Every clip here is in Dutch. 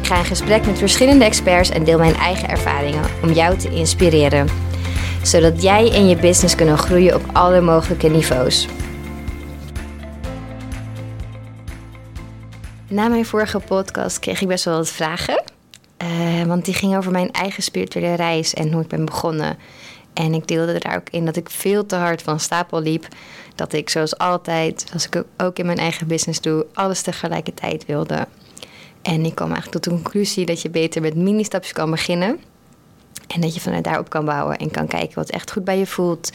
Ik ga in gesprek met verschillende experts en deel mijn eigen ervaringen om jou te inspireren. Zodat jij en je business kunnen groeien op alle mogelijke niveaus. Na mijn vorige podcast kreeg ik best wel wat vragen. Uh, want die ging over mijn eigen spirituele reis en hoe ik ben begonnen. En ik deelde daar ook in dat ik veel te hard van stapel liep. Dat ik zoals altijd, als ik ook in mijn eigen business doe, alles tegelijkertijd wilde. En ik kwam eigenlijk tot de conclusie dat je beter met mini-stapjes kan beginnen. En dat je vanuit daarop kan bouwen en kan kijken wat echt goed bij je voelt.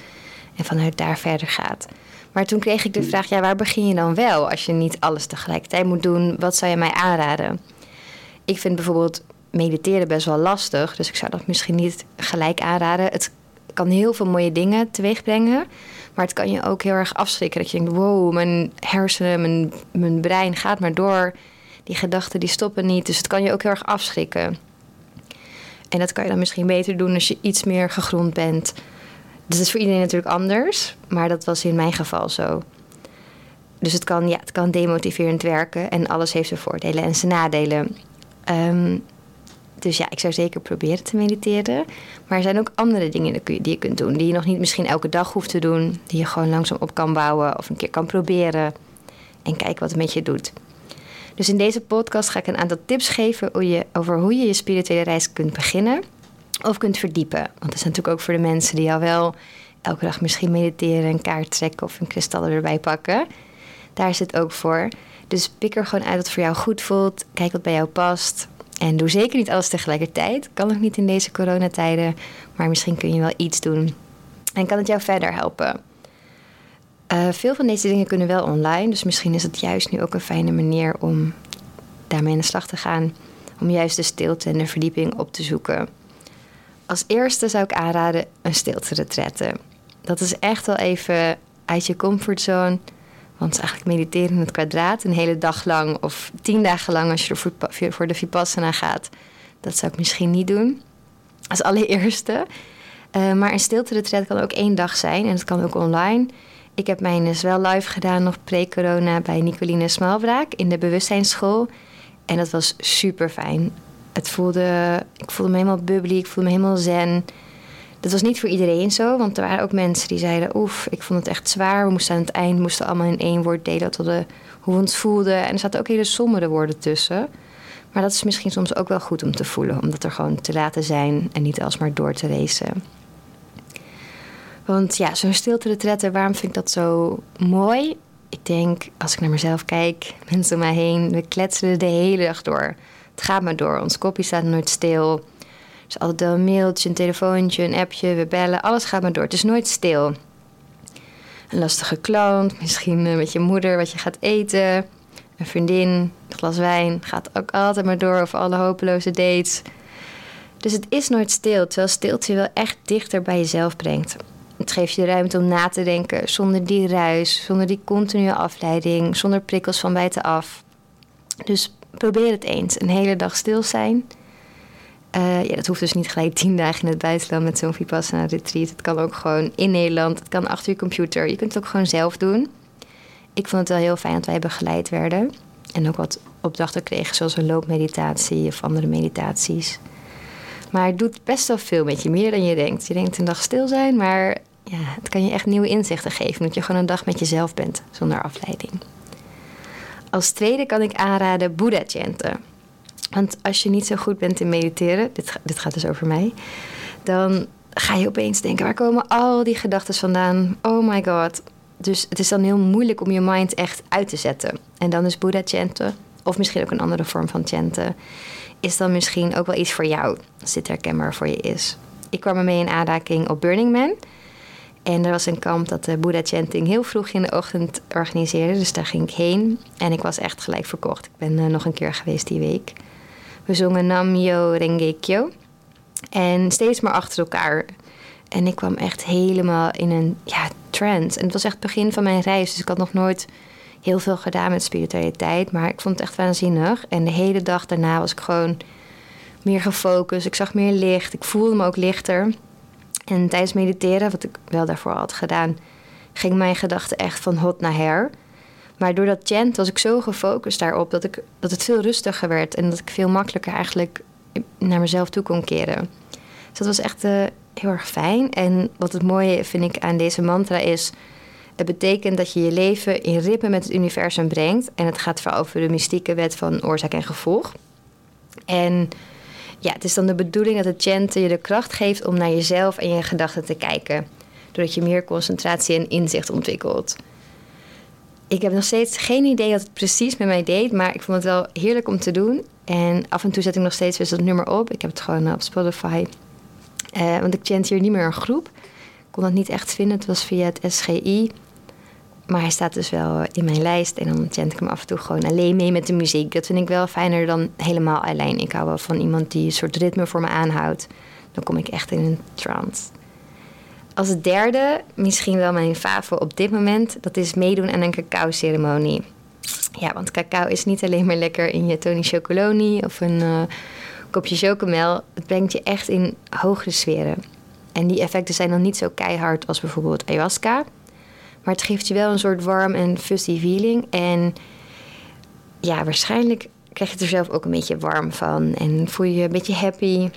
En vanuit daar verder gaat. Maar toen kreeg ik de vraag: ja, waar begin je dan wel als je niet alles tegelijkertijd moet doen? Wat zou je mij aanraden? Ik vind bijvoorbeeld mediteren best wel lastig. Dus ik zou dat misschien niet gelijk aanraden. Het kan heel veel mooie dingen teweeg brengen. Maar het kan je ook heel erg afschrikken. Dat je denkt, wow, mijn hersenen, mijn, mijn brein gaat maar door. Die gedachten die stoppen niet. Dus het kan je ook heel erg afschrikken. En dat kan je dan misschien beter doen als je iets meer gegrond bent. Dus dat is voor iedereen natuurlijk anders. Maar dat was in mijn geval zo. Dus het kan, ja, het kan demotiverend werken. En alles heeft zijn voordelen en zijn nadelen. Um, dus ja, ik zou zeker proberen te mediteren. Maar er zijn ook andere dingen die je kunt doen. Die je nog niet misschien elke dag hoeft te doen. Die je gewoon langzaam op kan bouwen. Of een keer kan proberen. En kijken wat het met je doet. Dus in deze podcast ga ik een aantal tips geven je, over hoe je je spirituele reis kunt beginnen. Of kunt verdiepen. Want dat is natuurlijk ook voor de mensen die al wel elke dag misschien mediteren, een kaart trekken of een kristallen erbij pakken. Daar is het ook voor. Dus pik er gewoon uit wat voor jou goed voelt. Kijk wat bij jou past. En doe zeker niet alles tegelijkertijd. Kan ook niet in deze coronatijden. Maar misschien kun je wel iets doen. En kan het jou verder helpen. Uh, veel van deze dingen kunnen wel online. Dus misschien is het juist nu ook een fijne manier om daarmee aan de slag te gaan. Om juist de stilte en de verdieping op te zoeken. Als eerste zou ik aanraden een stilte retretten. Dat is echt wel even uit je comfortzone want eigenlijk mediteren in het kwadraat een hele dag lang of tien dagen lang als je er voor de Vipassana gaat. Dat zou ik misschien niet doen. Als allereerste. Uh, maar een stilte retreat kan ook één dag zijn en het kan ook online. Ik heb mijn dus wel live gedaan nog pre-corona bij Nicoline Smalbraak in de bewustzijnsschool. En dat was super fijn. Het voelde, ik voelde me helemaal bubbly, ik voelde me helemaal zen. Dat was niet voor iedereen zo, want er waren ook mensen die zeiden: Oef, ik vond het echt zwaar. We moesten aan het eind moesten allemaal in één woord delen tot hoe we ons voelden. En er zaten ook hele sombere woorden tussen. Maar dat is misschien soms ook wel goed om te voelen, om dat er gewoon te laten zijn en niet alsmaar door te racen. Want ja, zo'n stilte retretten, waarom vind ik dat zo mooi? Ik denk, als ik naar mezelf kijk, mensen om mij heen, we kletsen de hele dag door. Het gaat maar door, ons kopje staat nooit stil. Dus altijd een mailtje, een telefoontje, een appje, we bellen, alles gaat maar door. Het is nooit stil. Een lastige klant, misschien eh, met je moeder wat je gaat eten. Een vriendin, een glas wijn, gaat ook altijd maar door over alle hopeloze dates. Dus het is nooit stil, terwijl stilte je wel echt dichter bij jezelf brengt. Het geeft je ruimte om na te denken zonder die ruis, zonder die continue afleiding, zonder prikkels van buitenaf. Dus probeer het eens. Een hele dag stil zijn uh, ja, dat hoeft dus niet gelijk tien dagen in het buitenland met zo'n Vipassana retreat. Het kan ook gewoon in Nederland. Het kan achter je computer. Je kunt het ook gewoon zelf doen. Ik vond het wel heel fijn dat wij begeleid werden. En ook wat opdrachten kregen, zoals een loopmeditatie of andere meditaties. Maar het doet best wel veel met je, meer dan je denkt. Je denkt een dag stil zijn, maar ja, het kan je echt nieuwe inzichten geven. Dat je gewoon een dag met jezelf bent, zonder afleiding. Als tweede kan ik aanraden Buddha chanten. Want als je niet zo goed bent in mediteren, dit, dit gaat dus over mij, dan ga je opeens denken: waar komen al die gedachten vandaan? Oh my god. Dus het is dan heel moeilijk om je mind echt uit te zetten. En dan is Buddha chanten, of misschien ook een andere vorm van chanten, is dan misschien ook wel iets voor jou, als dit herkenbaar voor je is. Ik kwam ermee in aanraking op Burning Man. En er was een kamp dat de Buddha Chanting heel vroeg in de ochtend organiseerde. Dus daar ging ik heen. En ik was echt gelijk verkocht. Ik ben uh, nog een keer geweest die week. We zongen Namyo Renge Kyo. En steeds maar achter elkaar. En ik kwam echt helemaal in een ja, trance. En het was echt het begin van mijn reis. Dus ik had nog nooit heel veel gedaan met spiritualiteit. Maar ik vond het echt waanzinnig. En de hele dag daarna was ik gewoon meer gefocust. Ik zag meer licht. Ik voelde me ook lichter. En tijdens mediteren, wat ik wel daarvoor had gedaan, ging mijn gedachten echt van hot naar her. Maar door dat chant was ik zo gefocust daarop dat, ik, dat het veel rustiger werd. En dat ik veel makkelijker eigenlijk naar mezelf toe kon keren. Dus dat was echt uh, heel erg fijn. En wat het mooie vind ik aan deze mantra is... Het betekent dat je je leven in ritme met het universum brengt. En het gaat vooral over de mystieke wet van oorzaak en gevolg. En ja, het is dan de bedoeling dat het chanten je de kracht geeft om naar jezelf en je gedachten te kijken. Doordat je meer concentratie en inzicht ontwikkelt. Ik heb nog steeds geen idee wat het precies met mij deed, maar ik vond het wel heerlijk om te doen. En af en toe zet ik nog steeds weer dat nummer op. Ik heb het gewoon op Spotify. Uh, want ik chant hier niet meer een groep. Ik kon dat niet echt vinden. Het was via het SGI. Maar hij staat dus wel in mijn lijst. En dan chant ik hem af en toe gewoon alleen mee met de muziek. Dat vind ik wel fijner dan helemaal alleen. Ik hou wel van iemand die een soort ritme voor me aanhoudt. Dan kom ik echt in een trance. Als derde, misschien wel mijn favo op dit moment, dat is meedoen aan een cacao-ceremonie. Ja, want cacao is niet alleen maar lekker in je Tony Chocoloni of een uh, kopje chocomel. Het brengt je echt in hogere sferen. En die effecten zijn dan niet zo keihard als bijvoorbeeld ayahuasca. Maar het geeft je wel een soort warm en fuzzy feeling. En ja, waarschijnlijk krijg je er zelf ook een beetje warm van. En voel je je een beetje happy.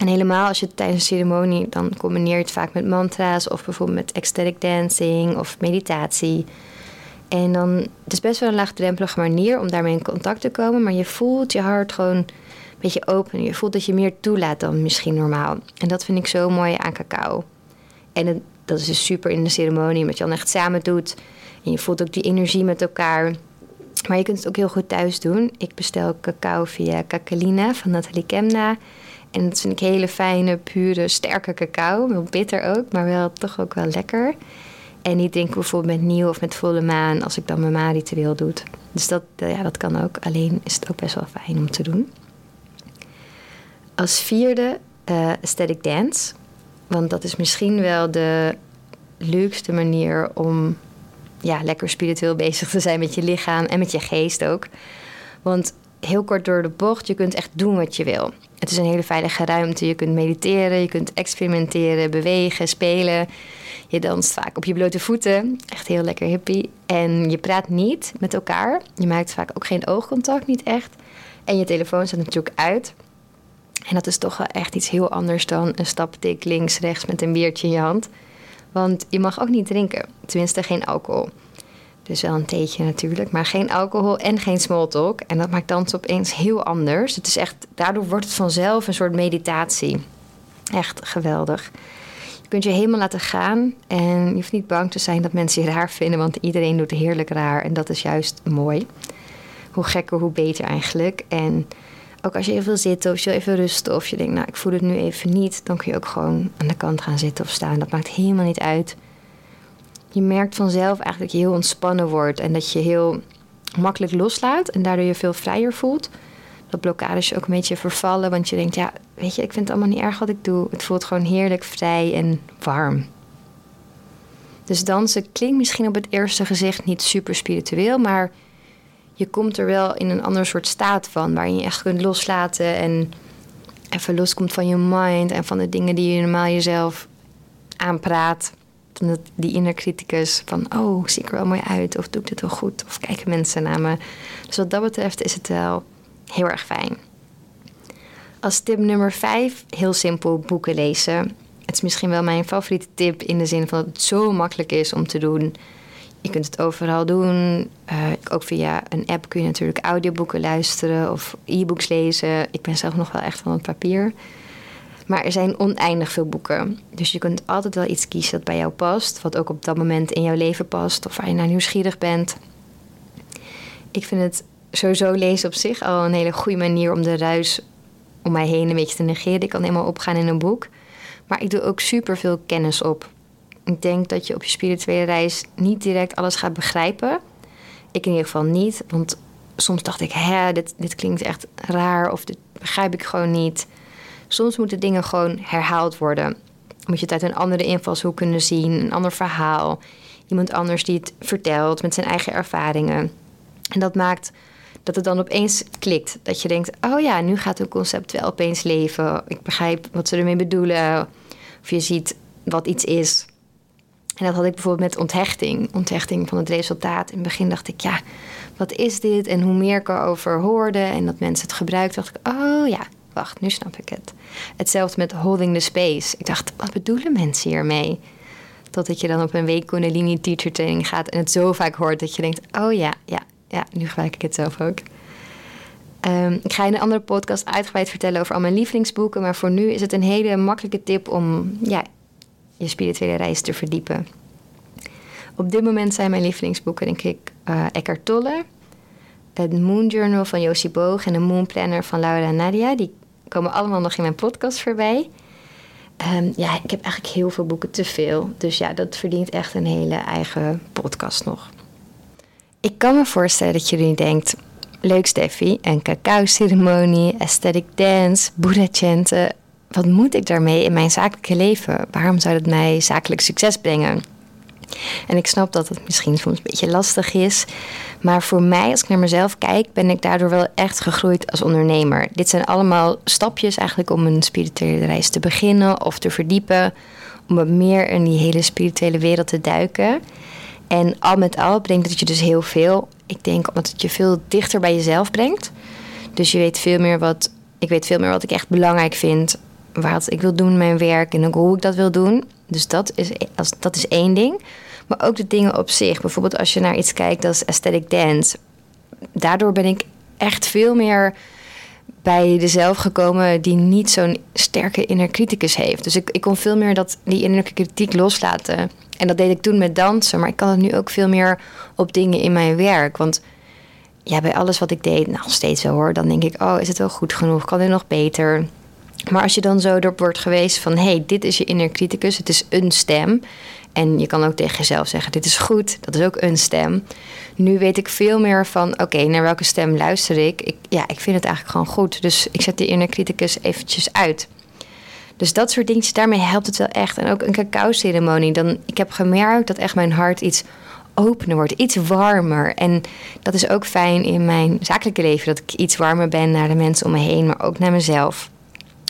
En helemaal als je tijdens een ceremonie, dan combineer je het vaak met mantra's of bijvoorbeeld met ecstatic dancing of meditatie. En dan, het is best wel een laagdrempelige manier om daarmee in contact te komen, maar je voelt je hart gewoon een beetje open. Je voelt dat je meer toelaat dan misschien normaal. En dat vind ik zo mooi aan cacao. En dat is dus super in de ceremonie, omdat je dan echt samen doet. En je voelt ook die energie met elkaar. Maar je kunt het ook heel goed thuis doen. Ik bestel cacao via Kakalina van Nathalie Kemna. En dat vind ik hele fijne, pure, sterke cacao. Wel bitter ook, maar wel toch ook wel lekker. En niet denk bijvoorbeeld met nieuw of met volle maan als ik dan mijn ma-ritueel doe. Dus dat, ja, dat kan ook. Alleen is het ook best wel fijn om te doen. Als vierde uh, aesthetic dance. Want dat is misschien wel de leukste manier om ja, lekker spiritueel bezig te zijn met je lichaam en met je geest ook. Want heel kort door de bocht, je kunt echt doen wat je wil. Het is een hele veilige ruimte. Je kunt mediteren, je kunt experimenteren, bewegen, spelen. Je danst vaak op je blote voeten. Echt heel lekker hippie. En je praat niet met elkaar. Je maakt vaak ook geen oogcontact, niet echt. En je telefoon staat natuurlijk uit. En dat is toch wel echt iets heel anders dan een staptik links, rechts met een biertje in je hand. Want je mag ook niet drinken. Tenminste, geen alcohol. Dus wel een theetje natuurlijk, maar geen alcohol en geen smalltalk. En dat maakt dans opeens heel anders. Het is echt, daardoor wordt het vanzelf een soort meditatie. Echt geweldig. Je kunt je helemaal laten gaan en je hoeft niet bang te zijn dat mensen je raar vinden, want iedereen doet heerlijk raar en dat is juist mooi. Hoe gekker, hoe beter eigenlijk. En ook als je even wil zitten of je wil even rusten of je denkt, nou ik voel het nu even niet, dan kun je ook gewoon aan de kant gaan zitten of staan. Dat maakt helemaal niet uit je merkt vanzelf eigenlijk dat je heel ontspannen wordt en dat je heel makkelijk loslaat en daardoor je veel vrijer voelt. Dat blokkades ook een beetje vervallen, want je denkt, ja, weet je, ik vind het allemaal niet erg wat ik doe. Het voelt gewoon heerlijk vrij en warm. Dus dansen klinkt misschien op het eerste gezicht niet super spiritueel, maar je komt er wel in een ander soort staat van, waarin je echt kunt loslaten en even loskomt van je mind en van de dingen die je normaal jezelf aanpraat die inner criticus van... oh, zie ik er wel mooi uit of doe ik dit wel goed? Of kijken mensen naar me? Dus wat dat betreft is het wel heel erg fijn. Als tip nummer vijf, heel simpel boeken lezen. Het is misschien wel mijn favoriete tip in de zin van dat het zo makkelijk is om te doen. Je kunt het overal doen. Uh, ook via een app kun je natuurlijk audioboeken luisteren of e-books lezen. Ik ben zelf nog wel echt van het papier. Maar er zijn oneindig veel boeken. Dus je kunt altijd wel iets kiezen dat bij jou past. Wat ook op dat moment in jouw leven past. Of waar je naar nieuwsgierig bent. Ik vind het sowieso lezen op zich al een hele goede manier om de ruis om mij heen een beetje te negeren. Ik kan helemaal opgaan in een boek. Maar ik doe ook super veel kennis op. Ik denk dat je op je spirituele reis niet direct alles gaat begrijpen. Ik in ieder geval niet. Want soms dacht ik, hè, dit, dit klinkt echt raar of dit begrijp ik gewoon niet Soms moeten dingen gewoon herhaald worden. Moet je het uit een andere invalshoek kunnen zien, een ander verhaal. Iemand anders die het vertelt met zijn eigen ervaringen. En dat maakt dat het dan opeens klikt. Dat je denkt, oh ja, nu gaat een concept wel opeens leven. Ik begrijp wat ze ermee bedoelen. Of je ziet wat iets is. En dat had ik bijvoorbeeld met onthechting. Onthechting van het resultaat. In het begin dacht ik, ja, wat is dit? En hoe meer ik erover hoorde en dat mensen het gebruikten, dacht ik, oh ja, wacht, nu snap ik het. Hetzelfde met holding the space. Ik dacht, wat bedoelen mensen hiermee? Totdat je dan op een week Kundalini teacher training gaat en het zo vaak hoort dat je denkt, oh ja, ja, ja, nu gebruik ik het zelf ook. Ehm, ik ga in een andere podcast uitgebreid vertellen over al mijn lievelingsboeken, maar voor nu is het een hele makkelijke tip om ja, je spirituele reis te verdiepen. Op dit moment zijn mijn lievelingsboeken, denk ik, uh, Eckhart Tolle, het Moon Journal van Josie Boog en de Moon Planner van Laura Nadia. Die komen allemaal nog in mijn podcast voorbij. Um, ja, ik heb eigenlijk heel veel boeken, te veel. Dus ja, dat verdient echt een hele eigen podcast nog. Ik kan me voorstellen dat jullie denkt... Leuk Steffi, een cacao-ceremonie, aesthetic dance, boeddha-chanten. Wat moet ik daarmee in mijn zakelijke leven? Waarom zou dat mij zakelijk succes brengen? En ik snap dat het misschien soms een beetje lastig is. Maar voor mij, als ik naar mezelf kijk, ben ik daardoor wel echt gegroeid als ondernemer. Dit zijn allemaal stapjes eigenlijk om een spirituele reis te beginnen of te verdiepen. Om wat meer in die hele spirituele wereld te duiken. En al met al brengt het je dus heel veel. Ik denk omdat het je veel dichter bij jezelf brengt. Dus je weet veel meer wat. Ik weet veel meer wat ik echt belangrijk vind. Wat ik wil doen mijn werk en ook hoe ik dat wil doen. Dus dat is, als, dat is één ding. Maar ook de dingen op zich. Bijvoorbeeld als je naar iets kijkt als aesthetic dance. Daardoor ben ik echt veel meer bij dezelf gekomen die niet zo'n sterke inner criticus heeft. Dus ik, ik kon veel meer dat, die innerlijke kritiek loslaten. En dat deed ik toen met dansen, maar ik kan het nu ook veel meer op dingen in mijn werk. Want ja, bij alles wat ik deed, nog steeds zo hoor, dan denk ik, oh, is het wel goed genoeg? Kan dit nog beter? Maar als je dan zo door wordt geweest van, hey, dit is je inner criticus, het is een stem. En je kan ook tegen jezelf zeggen: Dit is goed, dat is ook een stem. Nu weet ik veel meer van: Oké, naar welke stem luister ik? ik? Ja, ik vind het eigenlijk gewoon goed. Dus ik zet die inner criticus eventjes uit. Dus dat soort dingetjes, daarmee helpt het wel echt. En ook een cacao-ceremonie. Dan, ik heb gemerkt dat echt mijn hart iets opener wordt, iets warmer. En dat is ook fijn in mijn zakelijke leven, dat ik iets warmer ben naar de mensen om me heen, maar ook naar mezelf.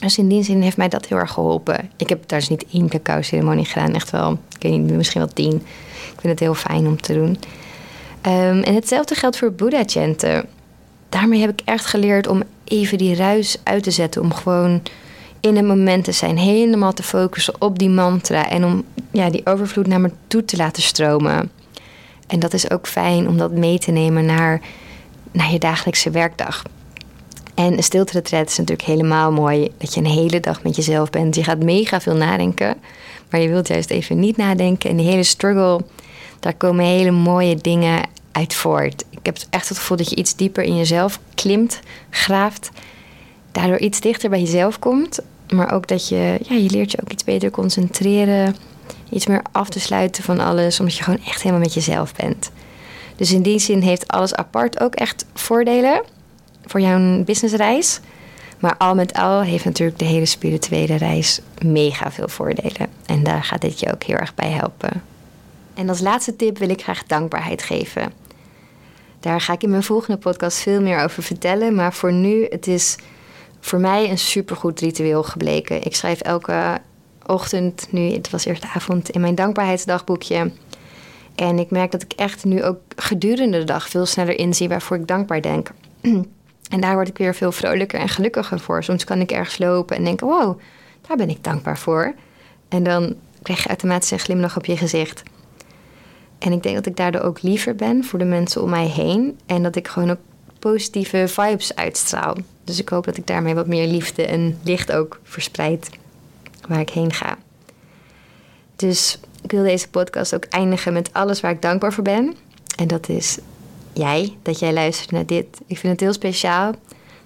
Dus in die zin heeft mij dat heel erg geholpen. Ik heb daar dus niet één cacao-ceremonie gedaan, echt wel, ik weet niet, misschien wel tien. Ik vind het heel fijn om te doen. Ehm, en hetzelfde geldt voor Buddha-chanten. Daarmee heb ik echt geleerd om even die ruis uit te zetten. Om gewoon in het moment te zijn. Helemaal te focussen op die mantra. En om ja, die overvloed naar me toe te laten stromen. En dat is ook fijn om dat mee te nemen naar, naar je dagelijkse werkdag. En een stilte-retreat is natuurlijk helemaal mooi. Dat je een hele dag met jezelf bent. Je gaat mega veel nadenken. Maar je wilt juist even niet nadenken. En die hele struggle, daar komen hele mooie dingen uit voort. Ik heb echt het gevoel dat je iets dieper in jezelf klimt, graaft. Daardoor iets dichter bij jezelf komt. Maar ook dat je, ja, je leert je ook iets beter concentreren. Iets meer af te sluiten van alles. Omdat je gewoon echt helemaal met jezelf bent. Dus in die zin heeft alles apart ook echt voordelen voor jouw businessreis. Maar al met al heeft natuurlijk de hele spirituele reis mega veel voordelen. En daar gaat dit je ook heel erg bij helpen. En als laatste tip wil ik graag dankbaarheid geven. Daar ga ik in mijn volgende podcast veel meer over vertellen. Maar voor nu, het is voor mij een supergoed ritueel gebleken. Ik schrijf elke ochtend, nu, het was eerst avond, in mijn dankbaarheidsdagboekje. En ik merk dat ik echt nu ook gedurende de dag veel sneller inzie waarvoor ik dankbaar denk. En daar word ik weer veel vrolijker en gelukkiger voor. Soms kan ik ergens lopen en denken: wow, daar ben ik dankbaar voor. En dan krijg je automatisch een glimlach op je gezicht. En ik denk dat ik daardoor ook liever ben voor de mensen om mij heen. En dat ik gewoon ook positieve vibes uitstraal. Dus ik hoop dat ik daarmee wat meer liefde en licht ook verspreid waar ik heen ga. Dus ik wil deze podcast ook eindigen met alles waar ik dankbaar voor ben. En dat is jij, dat jij luistert naar dit. Ik vind het heel speciaal.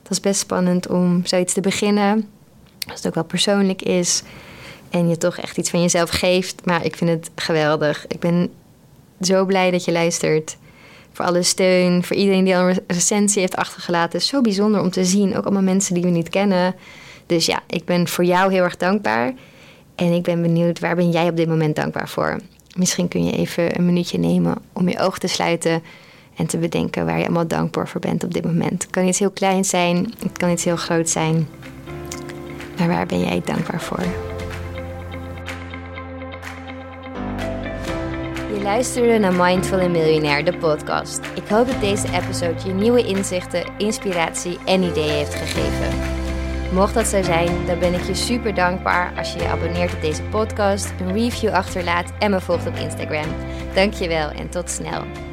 Het is best spannend om zoiets te beginnen. Als het ook wel persoonlijk is. En je toch echt iets van jezelf geeft. Maar ik vind het geweldig. Ik ben zo blij dat je luistert. Voor alle steun. Voor iedereen die al een recensie heeft achtergelaten. Zo bijzonder om te zien. Ook allemaal mensen die we niet kennen. Dus ja, ik ben voor jou heel erg dankbaar. En ik ben benieuwd, waar ben jij op dit moment dankbaar voor? Misschien kun je even een minuutje nemen om je ogen te sluiten en te bedenken waar je allemaal dankbaar voor bent op dit moment. Het kan iets heel kleins zijn, het kan iets heel groot zijn. Maar waar ben jij dankbaar voor? Je luisterde naar Mindful en Miljonair, de podcast. Ik hoop dat deze episode je nieuwe inzichten, inspiratie en ideeën heeft gegeven. Mocht dat zo zijn, dan ben ik je super dankbaar als je je abonneert op deze podcast, een review achterlaat en me volgt op Instagram. Dankjewel en tot snel.